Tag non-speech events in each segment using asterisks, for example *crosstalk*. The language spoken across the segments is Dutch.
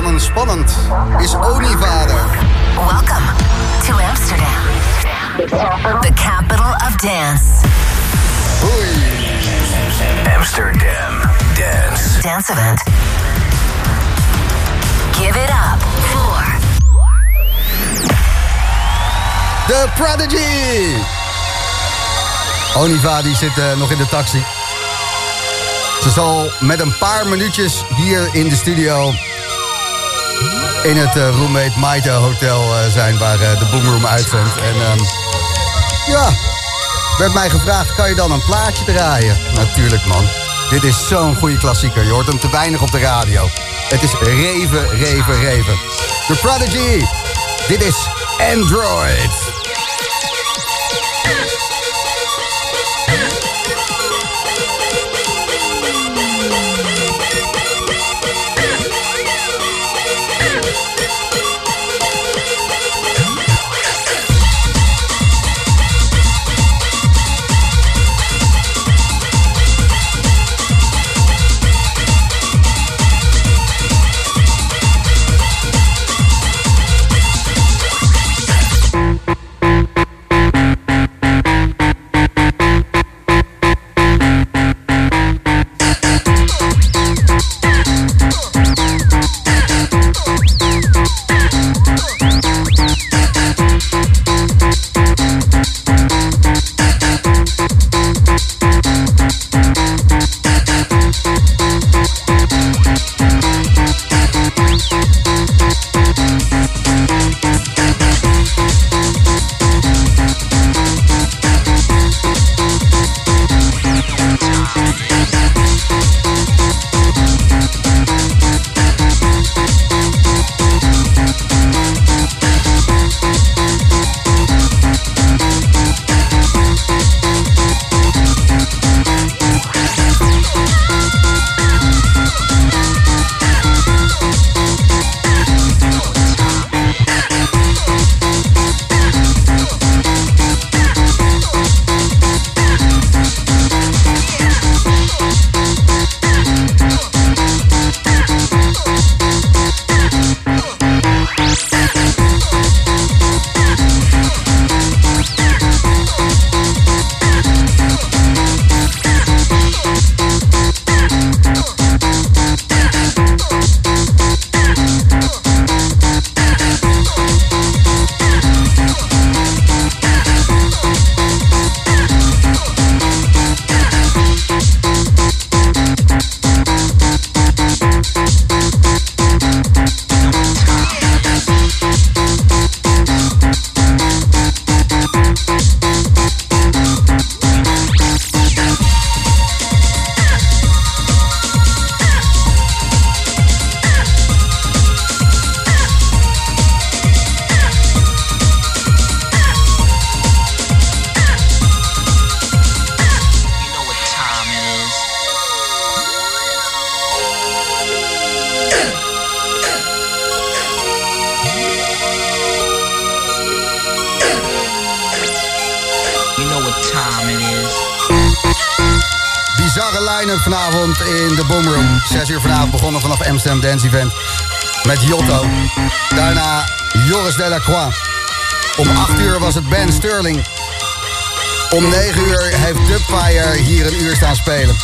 spannend, spannend. Is Oni-vader. Welcome to Amsterdam, the capital of dance. Oei. Amsterdam Dance. Dance event. Give it up for The Prodigy. Oniva die zit eh, nog in de taxi. Ze zal met een paar minuutjes hier in de studio... in het eh, Roommate Maite Hotel eh, zijn... waar eh, de Boomroom uitzendt. En ehm, ja, werd mij gevraagd... kan je dan een plaatje draaien? Natuurlijk, man. Dit is zo'n goede klassieker. Je hoort hem te weinig op de radio. Het is reven, reven, reven. The Prodigy. Dit is Android. Boomroom. 6 uur vanavond begonnen vanaf Amsterdam Dance Event. Met Jotto. Daarna Joris Delacroix. Om 8 uur was het Ben Sterling. Om 9 uur heeft Dubfire hier een uur staan spelen.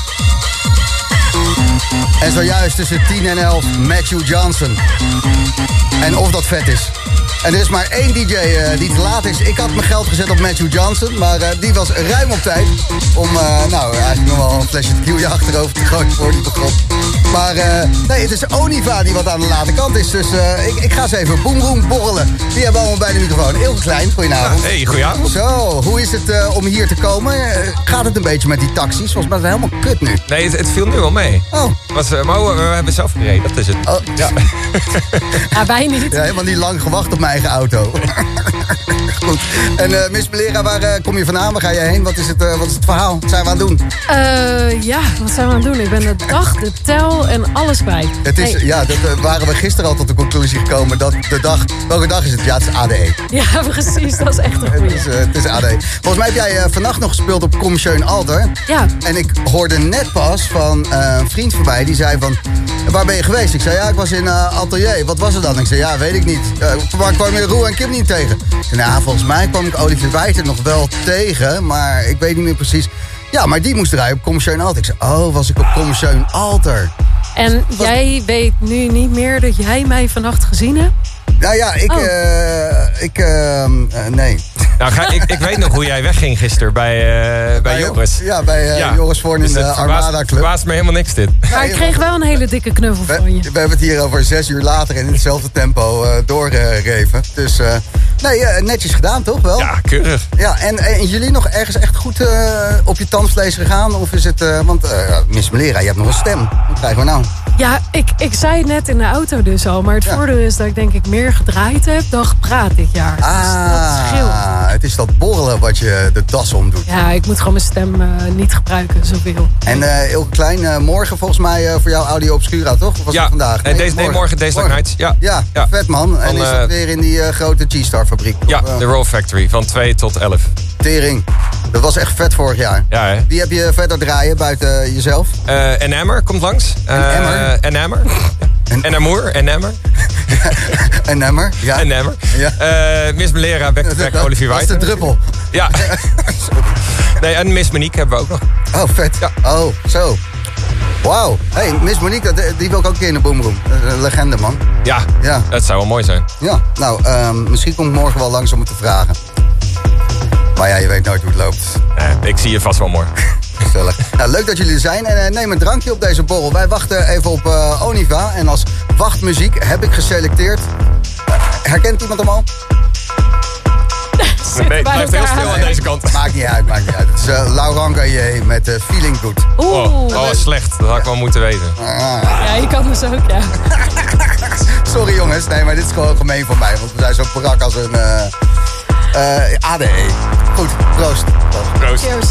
En zojuist tussen 10 en 11 Matthew Johnson. En of dat vet is. En er is maar één DJ eh, die te laat is. Ik had mijn geld gezet op Matthew Johnson. Maar eh, die was ruim op tijd. Om, eh, nou, eigenlijk nog wel een flesje tequila achterover te gooien voor die begon. Maar eh, nee, het is Oniva die wat aan de late kant is. Dus eh, ik, ik ga eens even boem boem borrelen. Die hebben allemaal bij de microfoon. Heel klein, goedenavond. Hey, goedenavond. Zo, hoe is het eh, om hier te komen? Gaat het een beetje met die taxis? Volgens mij is het helemaal kut nu. Nee, het, het viel nu wel mee. Oh, Was, eh, maar we, we hebben zelf gereden, dat is het. oh. Ja. *laughs* Ja, wij niet. Ja, helemaal niet lang gewacht op mijn eigen auto. *laughs* Goed. En eh, Miss Belera, waar eh, kom je vandaan? Waar ga je heen? Wat is het, eh, wat is het verhaal? Wat zijn we aan het doen? Eh, ja, wat zijn we aan het doen? Ik ben de dag, de tel en alles kwijt. Het is, Hey, ja, dat eh, waren we gisteren al tot de conclusie gekomen dat de dag... Welke dag is het? Ja, het is ADE. ja, *laughs* precies. Dat is echt een Het goeie. is, eh, het is ADE. Volgens mij heb jij eh, vannacht nog gespeeld op Commissioen Alter. Ja, En ik hoorde net pas van een vriend van mij die zei van... Waar ben je geweest? Ik zei, ja, ik was in Atelier. Wat was het dan? Ik zei, ja, weet ik niet. Waar kwam je Roe en Kim niet tegen? Ik zei, nou, volgens mij kwam ik Olivier Wijter nog wel tegen. Maar ik weet niet meer precies. Ja, maar die moest draaien op Commissioen Alter. Ik zei, oh, was ik op Commissioen Alter? En jij weet nu niet meer dat jij mij vannacht gezien hebt? Nou ja, ik... Oh. eh, ik eh, eh, nee. Nou, ga, ik, ik weet nog hoe jij wegging gisteren bij, eh, bij Joris. Ja, bij eh, Ja. Joris Voorn in Dus de het verbaast- Armada Club. verbaast me helemaal niks dit. Maar ik kreeg wel een hele dikke knuffel We, van je. we hebben het hier over zes uur later in hetzelfde tempo eh doorgegeven. Dus eh, nee, netjes gedaan toch wel? Ja, keurig. Ja, en, en jullie nog ergens echt goed eh, op je tandvlees gegaan? Of is het, eh, want eh Miss Melera, je hebt nog een stem. Wat krijgen we nou? Ja, ik, ik zei het net in de auto dus al. Maar het Ja. voordeel is dat ik denk ik meer gedraaid heb dan gepraat dit jaar. Dus dat scheelt. Ah, het is dat borrelen wat je de das omdoet. Ja, ik moet gewoon mijn stem eh, niet gebruiken zoveel. En eh Ilke Klein, eh, morgen volgens mij eh, voor jou Audio Obscura, toch? Of was Ja, het vandaag? nee, deze- nee, morgen Days Like Nights, ja. Ja, Ja. vet man. En Van, is dat weer in die eh, grote G-Star fabriek? Ja, Of, eh, de Roll Factory van 2 tot 11. Tering. Dat was echt vet vorig jaar. Ja, hè? Wie heb je verder draaien buiten jezelf? Eh en Emmer komt langs. Eh, Emmer? En Emmer. En- En Amour. En Emmer. Nummer? Ja. En Emmer. Ja. Eh, Miss Melera, back to back Olivier Dat is de White. druppel. Ja. *laughs* nee, en Miss Monique hebben we ook nog. Oh, vet. Ja. Oh, zo. Wauw. hey, Miss Monique, dat- die wil ik ook een keer in de boomroom. Een legende, man. Ja, Ja. dat zou wel mooi zijn. Ja. Nou, ehm, misschien kom ik morgen wel langs om het te vragen. Maar ja, je weet nooit hoe het loopt. Eh, ik zie je vast wel morgen. *laughs* Nou, leuk dat jullie er zijn. En eh, neem een drankje op deze borrel. Wij wachten even op eh, Oniva. En als wachtmuziek heb ik geselecteerd... Herkent iemand hem al? Nee, bij blijft heel stil aan deze kant. Maakt niet uit, maakt niet uit. Het is uh, Laurent Gaillet met eh, Feeling Good. Oeh, Oh, oh, slecht. Dat had ik wel moeten weten. Ah. ja, je kan dus ook, ja. *laughs* Sorry jongens, nee, maar dit is gewoon gemeen van mij. Want we zijn zo brak als een eh, eh, ADE. Goed, proost. Proost. Proost. Cheers.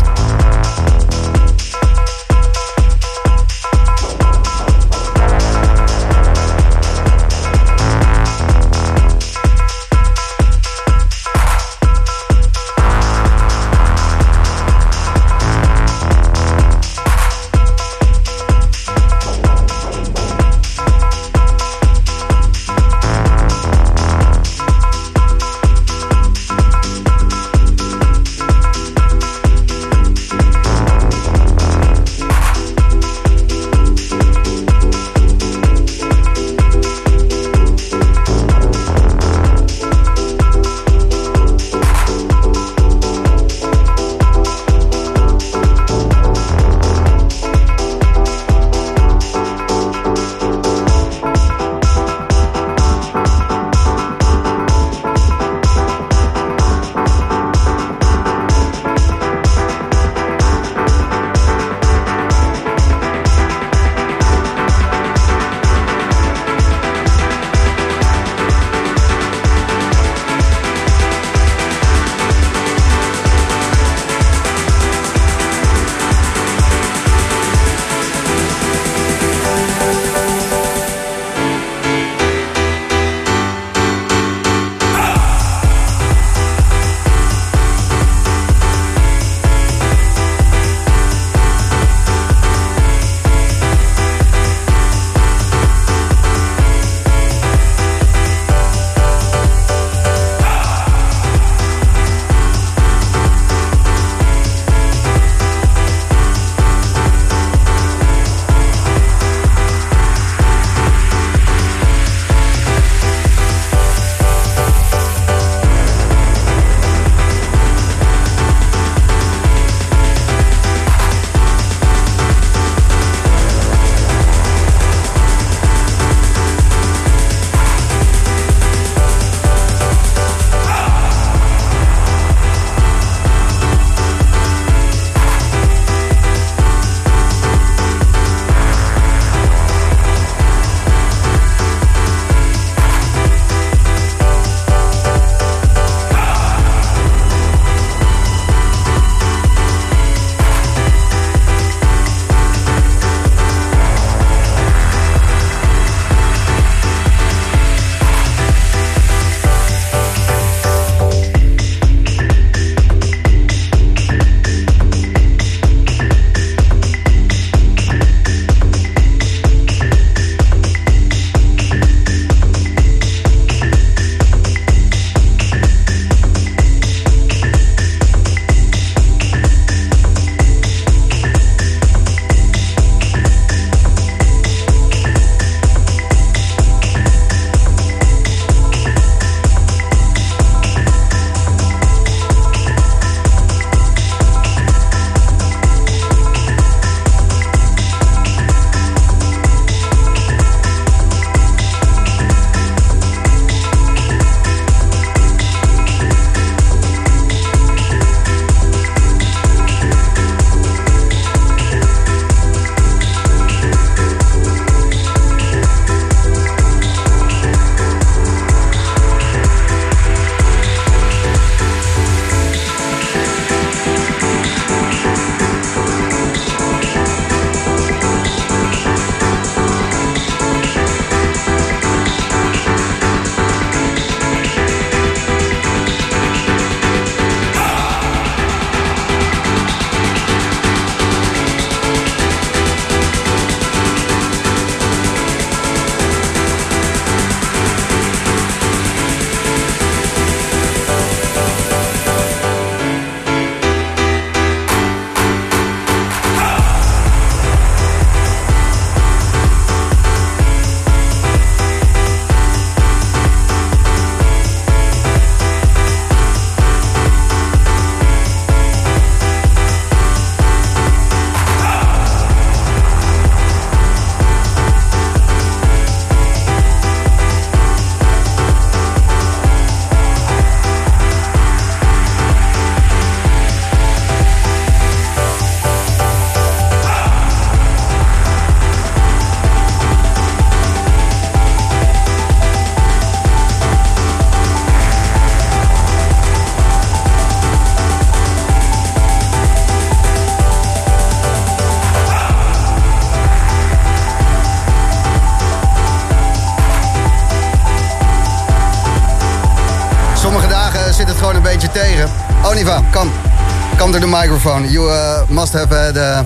Microphone. You uh, must have had uh,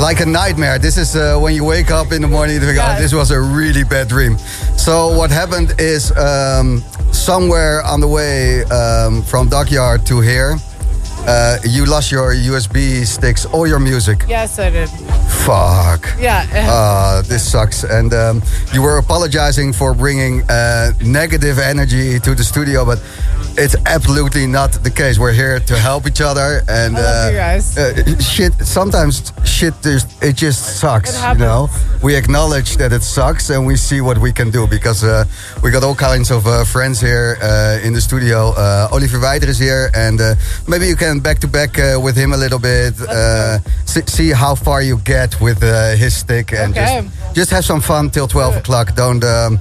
like a nightmare. This is uh, when you wake up in the morning and think, Yeah. oh, this was a really bad dream. So what happened is um, somewhere on the way um, from Dockyard to here, uh, you lost your USB sticks, all your music. Yes, I did. Fuck. Yeah. Uh, this sucks. And um, you were apologizing for bringing uh, negative energy to the studio, but it's absolutely not the case. We're here to help each other, and uh, you guys. uh, shit. Sometimes shit, just, it just sucks. It you know, we acknowledge that it sucks, and we see what we can do because uh, we got all kinds of uh, friends here uh, in the studio. Uh, Olivier Wijder is here, and uh, maybe you can back to back uh, with him a little bit. Uh, see, see how far you get with uh, his stick, and Okay. just just have some fun till twelve o'clock. Don't. Um,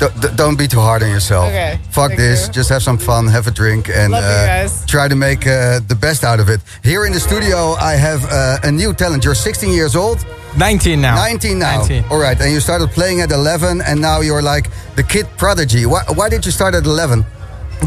don't- Don't be too hard on yourself. Okay, Fuck thank this. you. Just have some fun, have a drink, and Love you uh, guys. try to make uh, the best out of it. Here in the studio, I have uh, a new talent. You're 16 years old, 19 now. 19 now. 19. All right, and you started playing at 11, and now you're like the kid prodigy. Why, why did you start at 11?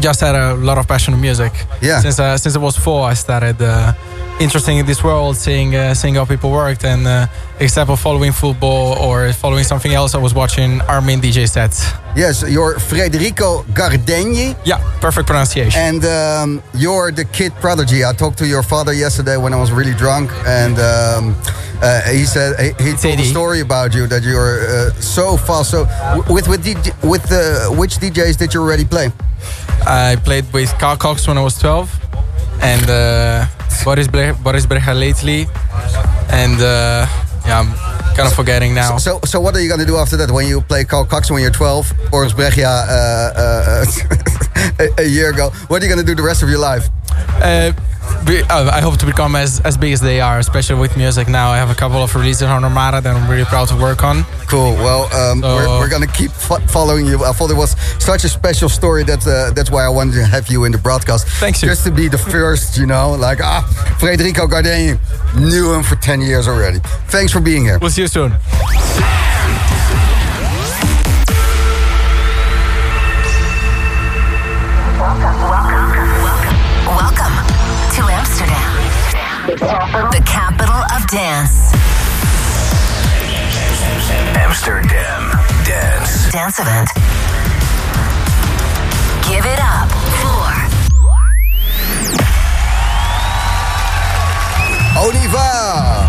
Just had a lot of passion in music. Yeah. Since uh, since I was four, I started uh, interested in this world, seeing uh, seeing how people worked, and uh, except for following football or following something else, I was watching Armin DJ sets. Yes, you're Federico Gardegni, Yeah, perfect pronunciation. and um, you're the kid prodigy. I talked to your father yesterday when I was really drunk, and um, uh, he said he, he told a story about you that you're uh, so fast. So, with with DJ, with uh, which DJs did you already play? I played with Carl Cox when I was 12, and uh, Boris Bre- Boris Brecha lately, and uh, yeah, I'm kind of forgetting now. So, so what are you going to do after that? When you play Carl Cox when you're 12, Boris Brechia uh, uh, *laughs* a, a year ago, what are you going to do the rest of your life? Uh, be, uh, I hope to become as, as big as they are, especially with music now. I have a couple of releases on Armada that I'm really proud to work on. Cool. Well, um, So- we're, we're going to keep fo- following you. I thought it was such a special story that uh, that's why I wanted to have you in the broadcast. Thanks, you. Just to be the first, you know, like ah, Federico Gardeni knew him for 10 years already. Thanks for being here. We'll see you soon. The capital of dance. Amsterdam Dance. Dance event. Give it up for Oniva! is,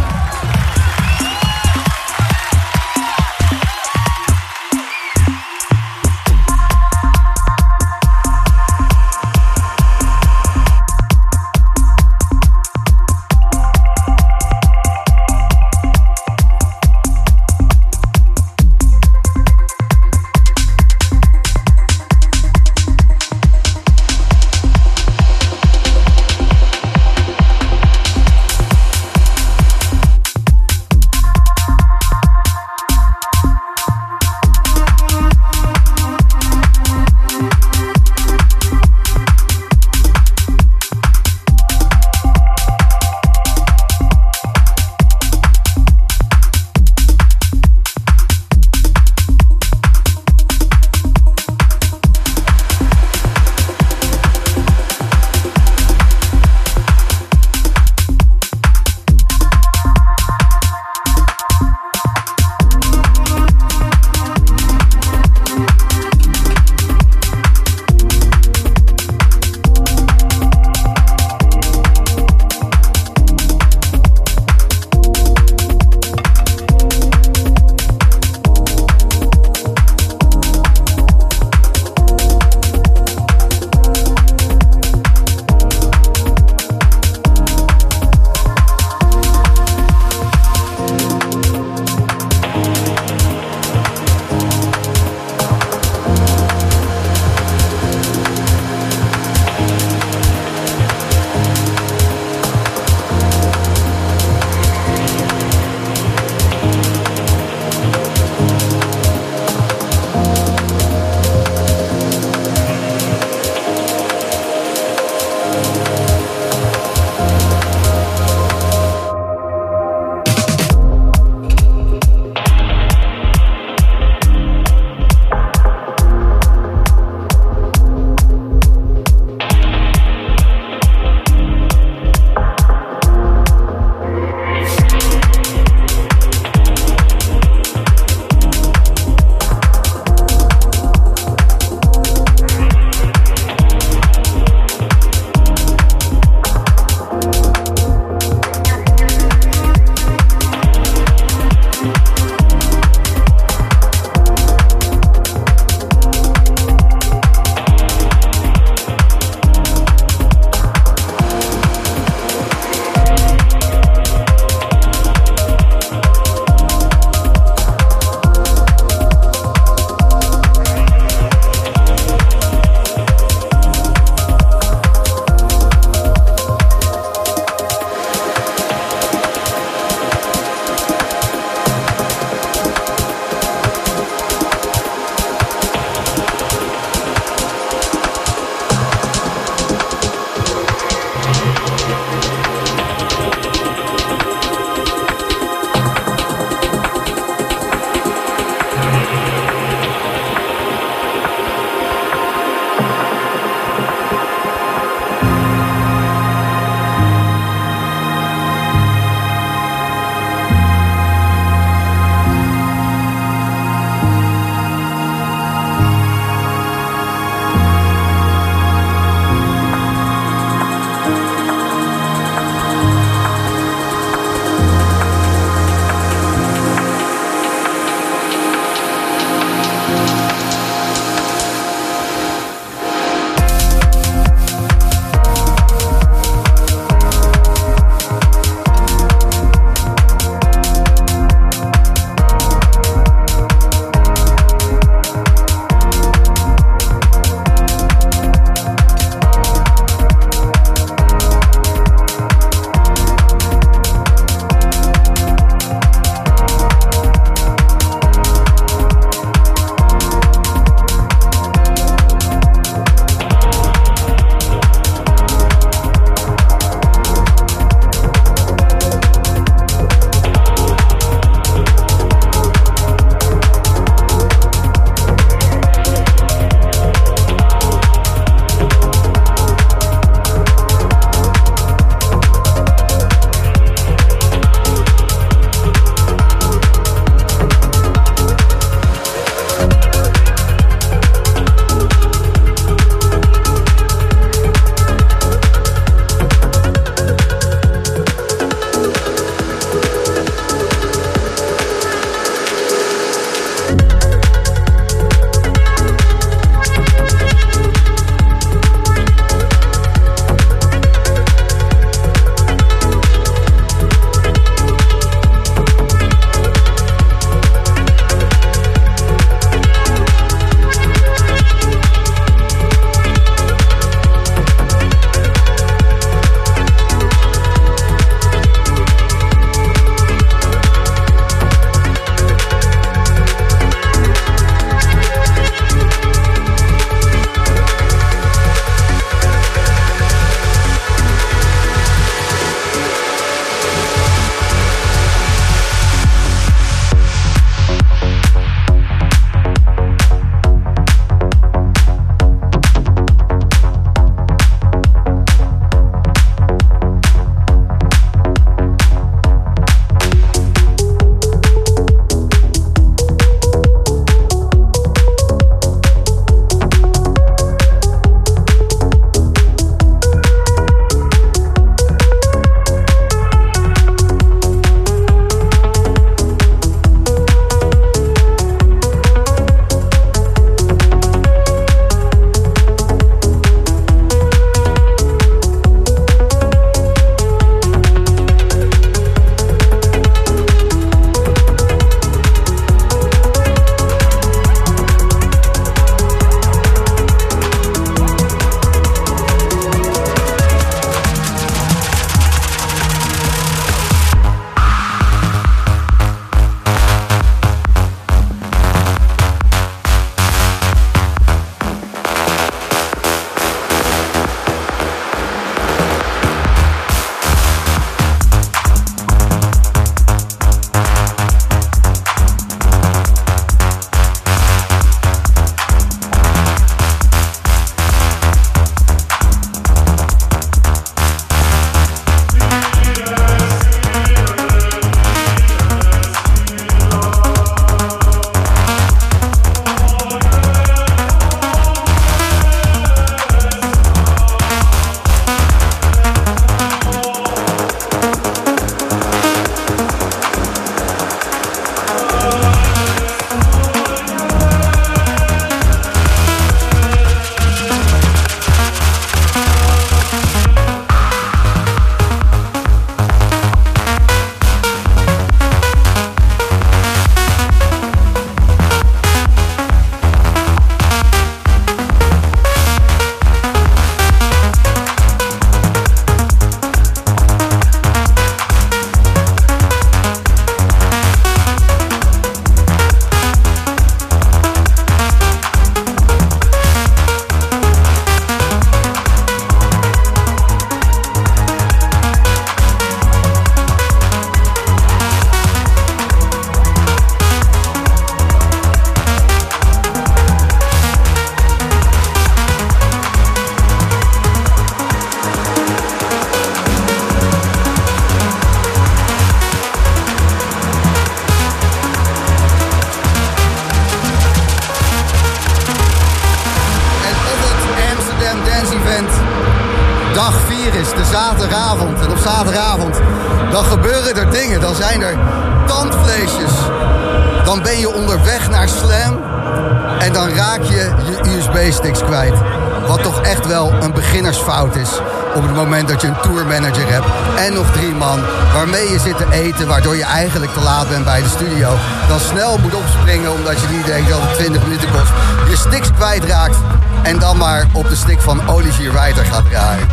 het 20 minuten kost. Je sticks kwijtraakt. En dan maar op de stick van Olivier Wijter gaat draaien.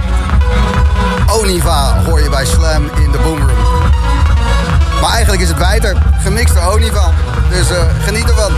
Oniva hoor je bij Slam in de Boomroom. Maar eigenlijk is het Wijter, gemixte Oniva. Dus eh, geniet ervan.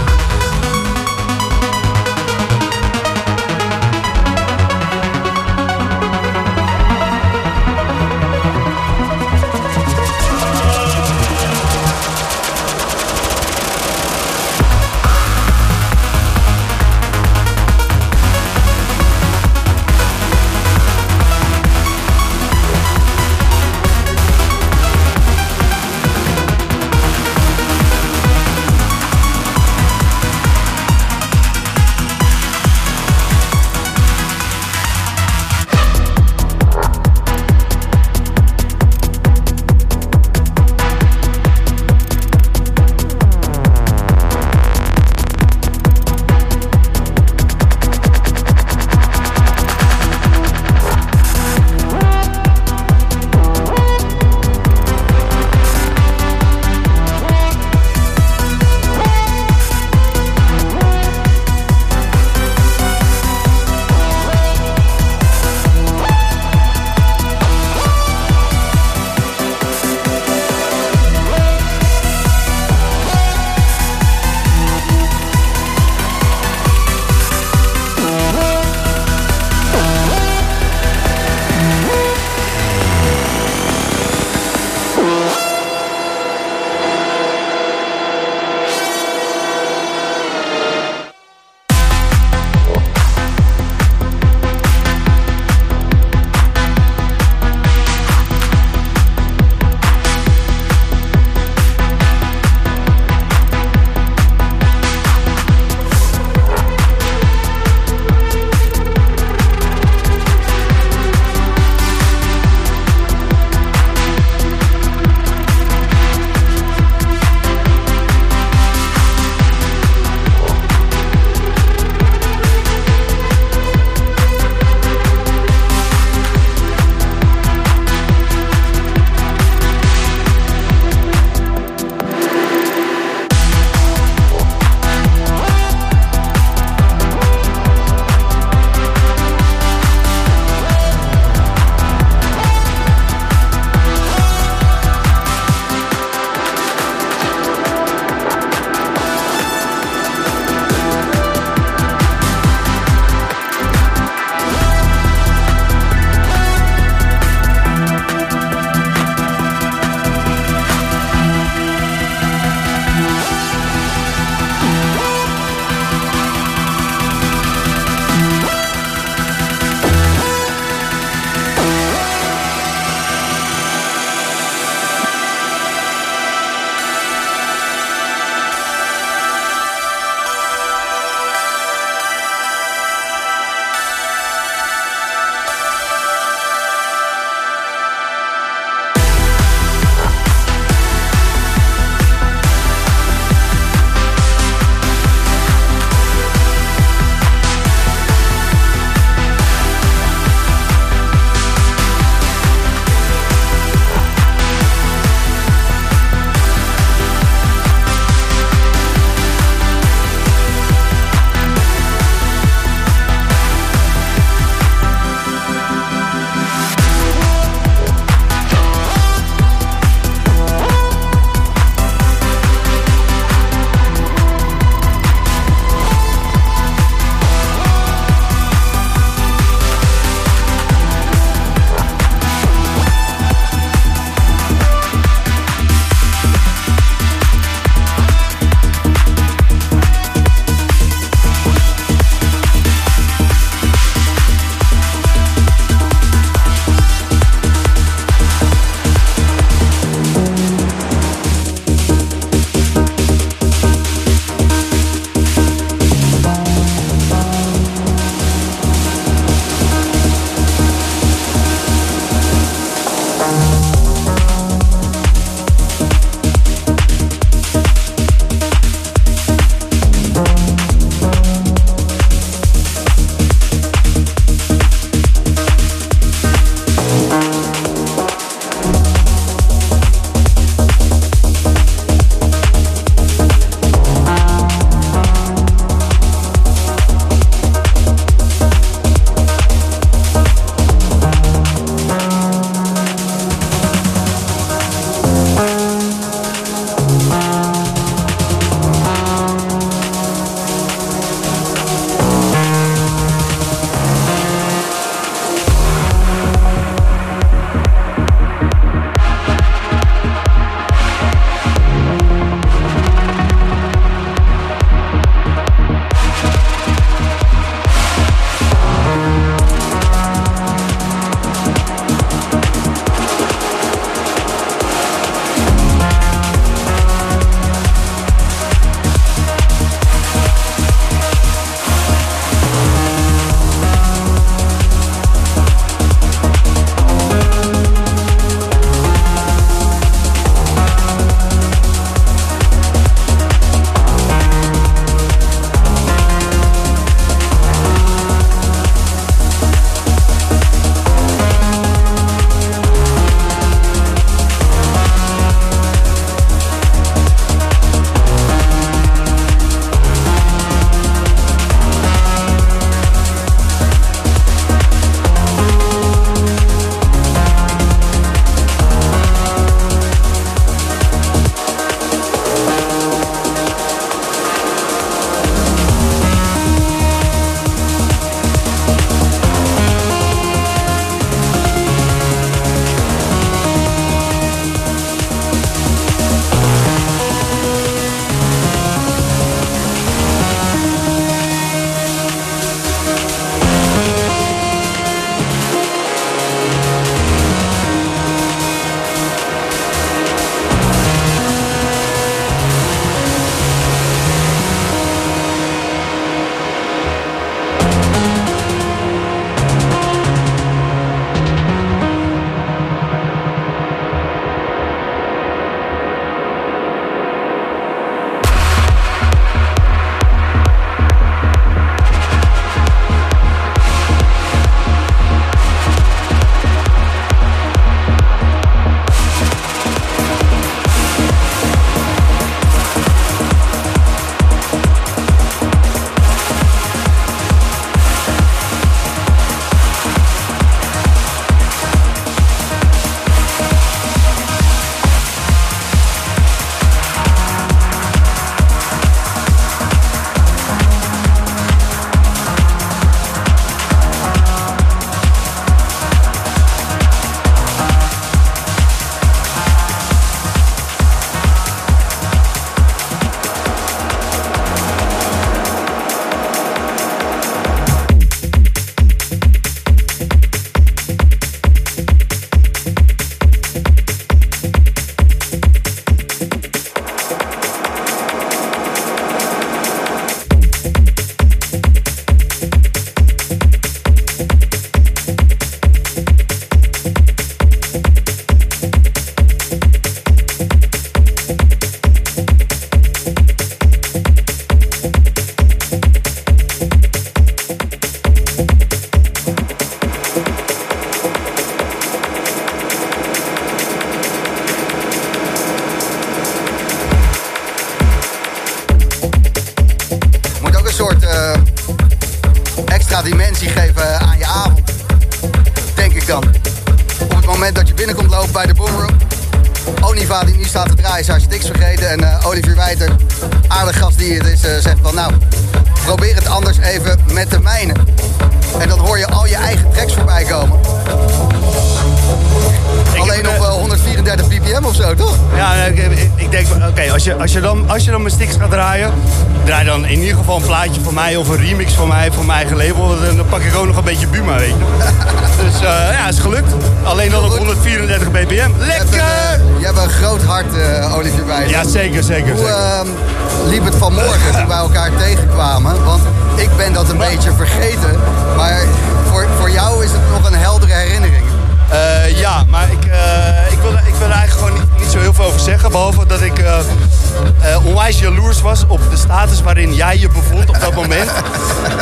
Op dat moment.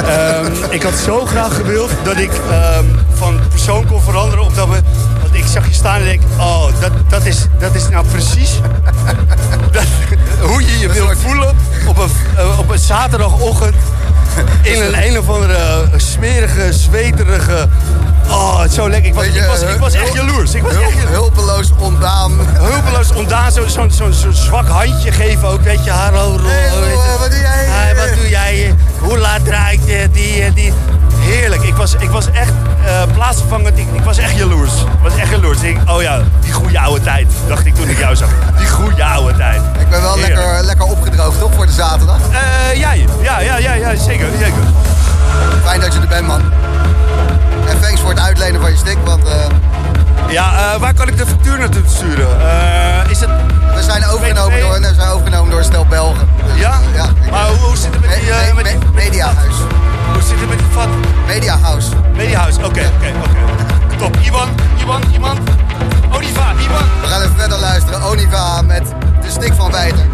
Ehm, ik had zo graag gewild dat ik ehm, van persoon kon veranderen op dat moment. Want ik zag je staan en denk, oh, dat, dat, is, dat is nou precies dat, hoe je je wilt voelen op een, eh, op een zaterdagochtend. In een een of andere smerige, zweterige. Oh, het is zo lekker. Ik was, je, ik was, ik was echt jaloers. Ik was echt jaloers. hulpeloos ontdaan. Hulpeloos ontdaan, zo'n zo, zo, zo zwak handje geven ook. Weet je, hallo, Ro, Hey, weet je. Ro, wat doe jij? Hey, wat doe jij? Hoe laat draait je die, eh, die? Heerlijk. Ik was, ik was echt eh, plaatsvervangend. Ik, ik was echt jaloers. Ik was echt jaloers. Ik, oh ja, die goede oude tijd. Dacht ik toen ik jou zag. Die goede oude tijd. Ik ben wel Heerlijk. lekker, lekker opgedroogd, toch, voor de zaterdag? Eh, jij? Ja, ja, ja, ja, zeker, zeker. Fijn dat je er bent, man. En thanks voor het uitlenen van je stick, want eh, Ja, eh, waar kan ik de factuur naartoe sturen? Eh, is het... we zijn overgenomen door, we zijn overgenomen door een stel Belgen. Dus, Ja? ja Maar hoe, hoe zit het met Me- die... me- met die- Mediahuis. hoe zit het met die vat? Mediahuis. Mediahuis, oké, oké, oké. Top. Iwan, Iwan, iemand? Oniva, Iwan. We gaan even verder luisteren. Oniva met de stick van Wijter.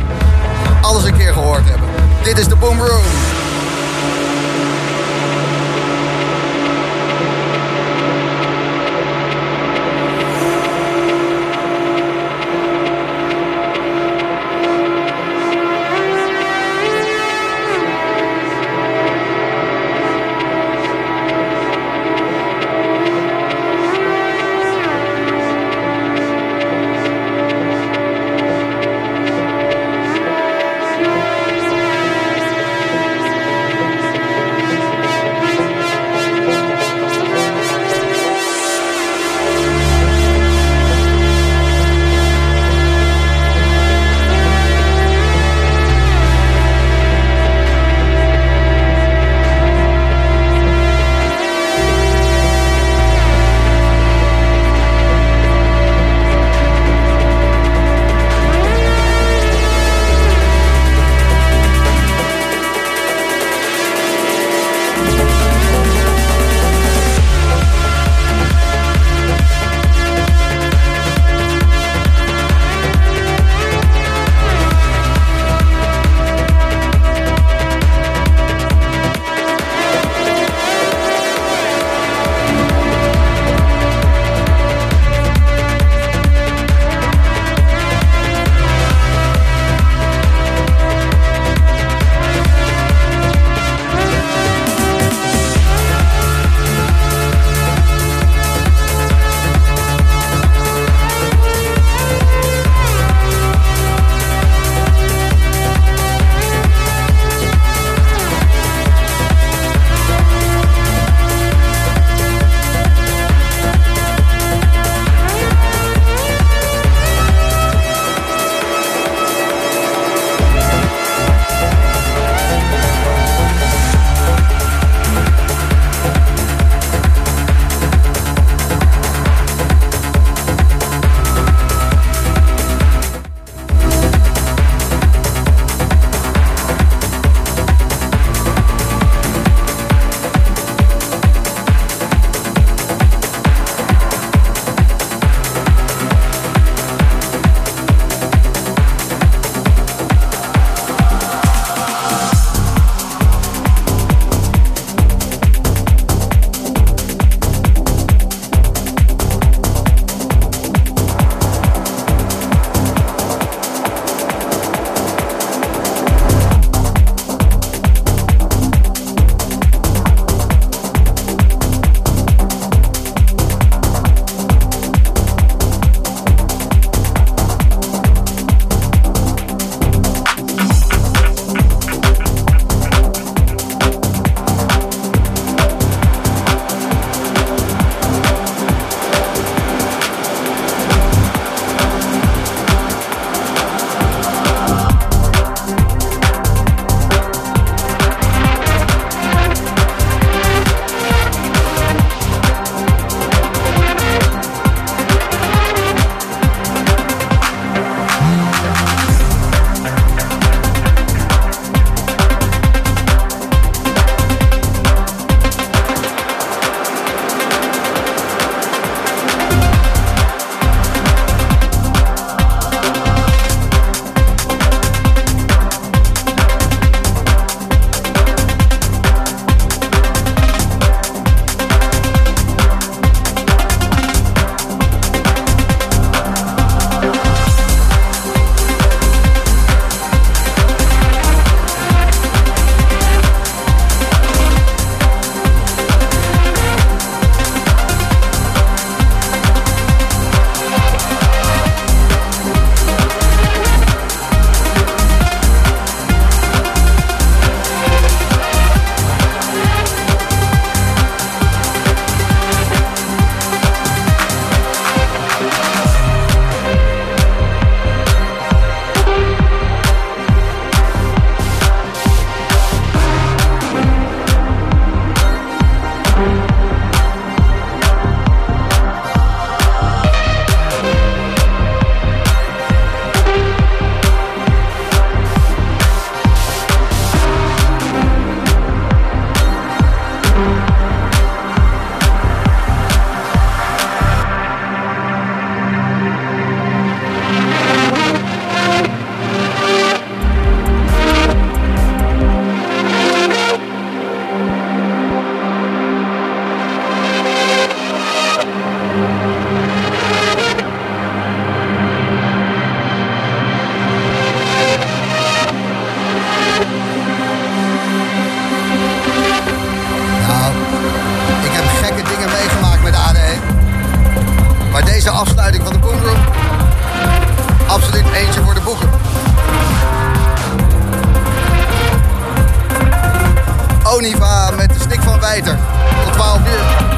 Alles een keer gehoord hebben. Dit is de Boom Room. afsluiting van de Boomroom. Absoluut eentje voor de boeken. Oniva met de stik van Wijter. Tot 12 uur.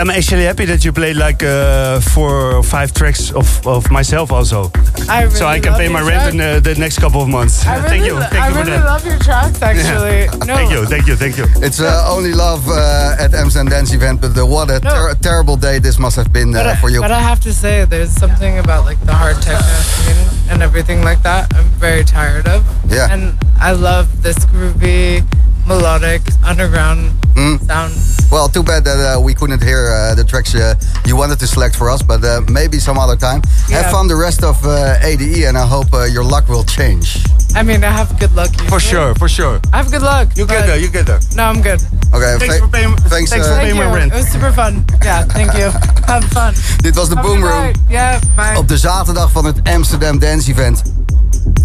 I'm actually happy that you played like uh, four or five tracks of, of myself also. I really so I can love pay your my rent in uh, the next couple of months. I really, thank you. Thank I you for really that. love your tracks, *laughs* actually. No, Thank you, thank you, thank you. It's uh, only love uh, at Amsterdam Dance event, but uh, what a No. ter- terrible day this must have been uh, for you. but I have to say, there's something about like the hard techno scene and everything like that. I'm very tired of. Yeah. And I love this groovy, melodic, underground Hmm. sound. Well, too bad that uh, we couldn't hear uh, the tracks uh, you wanted to select for us, but uh, maybe some other time. Have Yeah. fun the rest of uh, ADE, and I hope uh, your luck will change. I mean, I have good luck. For sure, for sure. I have good luck. You get there, you get there. No, I'm good. Okay, Thanks fa- for paying- Thanks, thanks uh, for Thank paying my rent. It was super fun. Yeah, thank you. *laughs* Have fun. Dit was de Have a Boom Room. Yeah, bye. op de zaterdag van het Amsterdam Dance Event.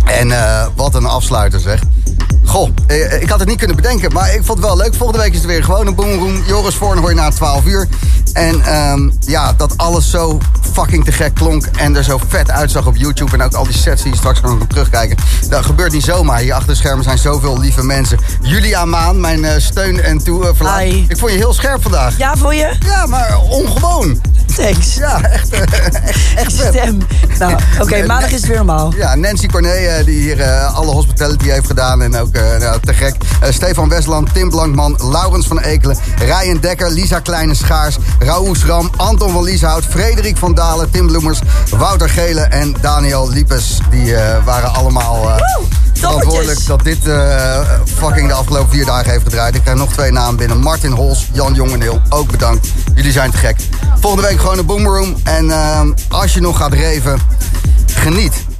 En eh, wat een afsluiter zeg. Goh, eh, ik had het niet kunnen bedenken, maar ik vond het wel leuk. Volgende week is het weer gewoon een Boom Room. Joris Voorn hoor je na 12 uur. En ehm, ja, dat alles zo fucking te gek klonk en er zo vet uitzag op YouTube. En ook al die sets die je straks kan nog terugkijken. Dat gebeurt niet zomaar. Hier achter de schermen zijn zoveel lieve mensen. Julia Maan, mijn eh, steun en toe. eh, Hi. Ik vond je heel scherp vandaag. Ja, voor je? Ja, maar ongewoon. Thanks. Ja, *laughs* echt, eh, echt. *laughs* Stem. Nou, *laughs* oké, maandag is het weer normaal. Ja, Nancy Corné, die hier eh, alle hospitality heeft gedaan. En ook nou, te gek. Stefan Westland, Tim Blankman, Laurens van Ekelen, Ryan Dekker, Lisa Kleine Schaars, Raoul Ram, Anton van Lieshout, Frederik van Dalen, Tim Bloemers, Wouter Gele en Daniel Liepes. Die waren allemaal verantwoordelijk dat dit eh, fucking de afgelopen vier dagen heeft gedraaid. Ik krijg nog twee namen binnen. Martin Hols, Jan Jongeneel, ook bedankt. Jullie zijn te gek. Volgende week gewoon een Boomroom. En eh, als je nog gaat reven, geniet.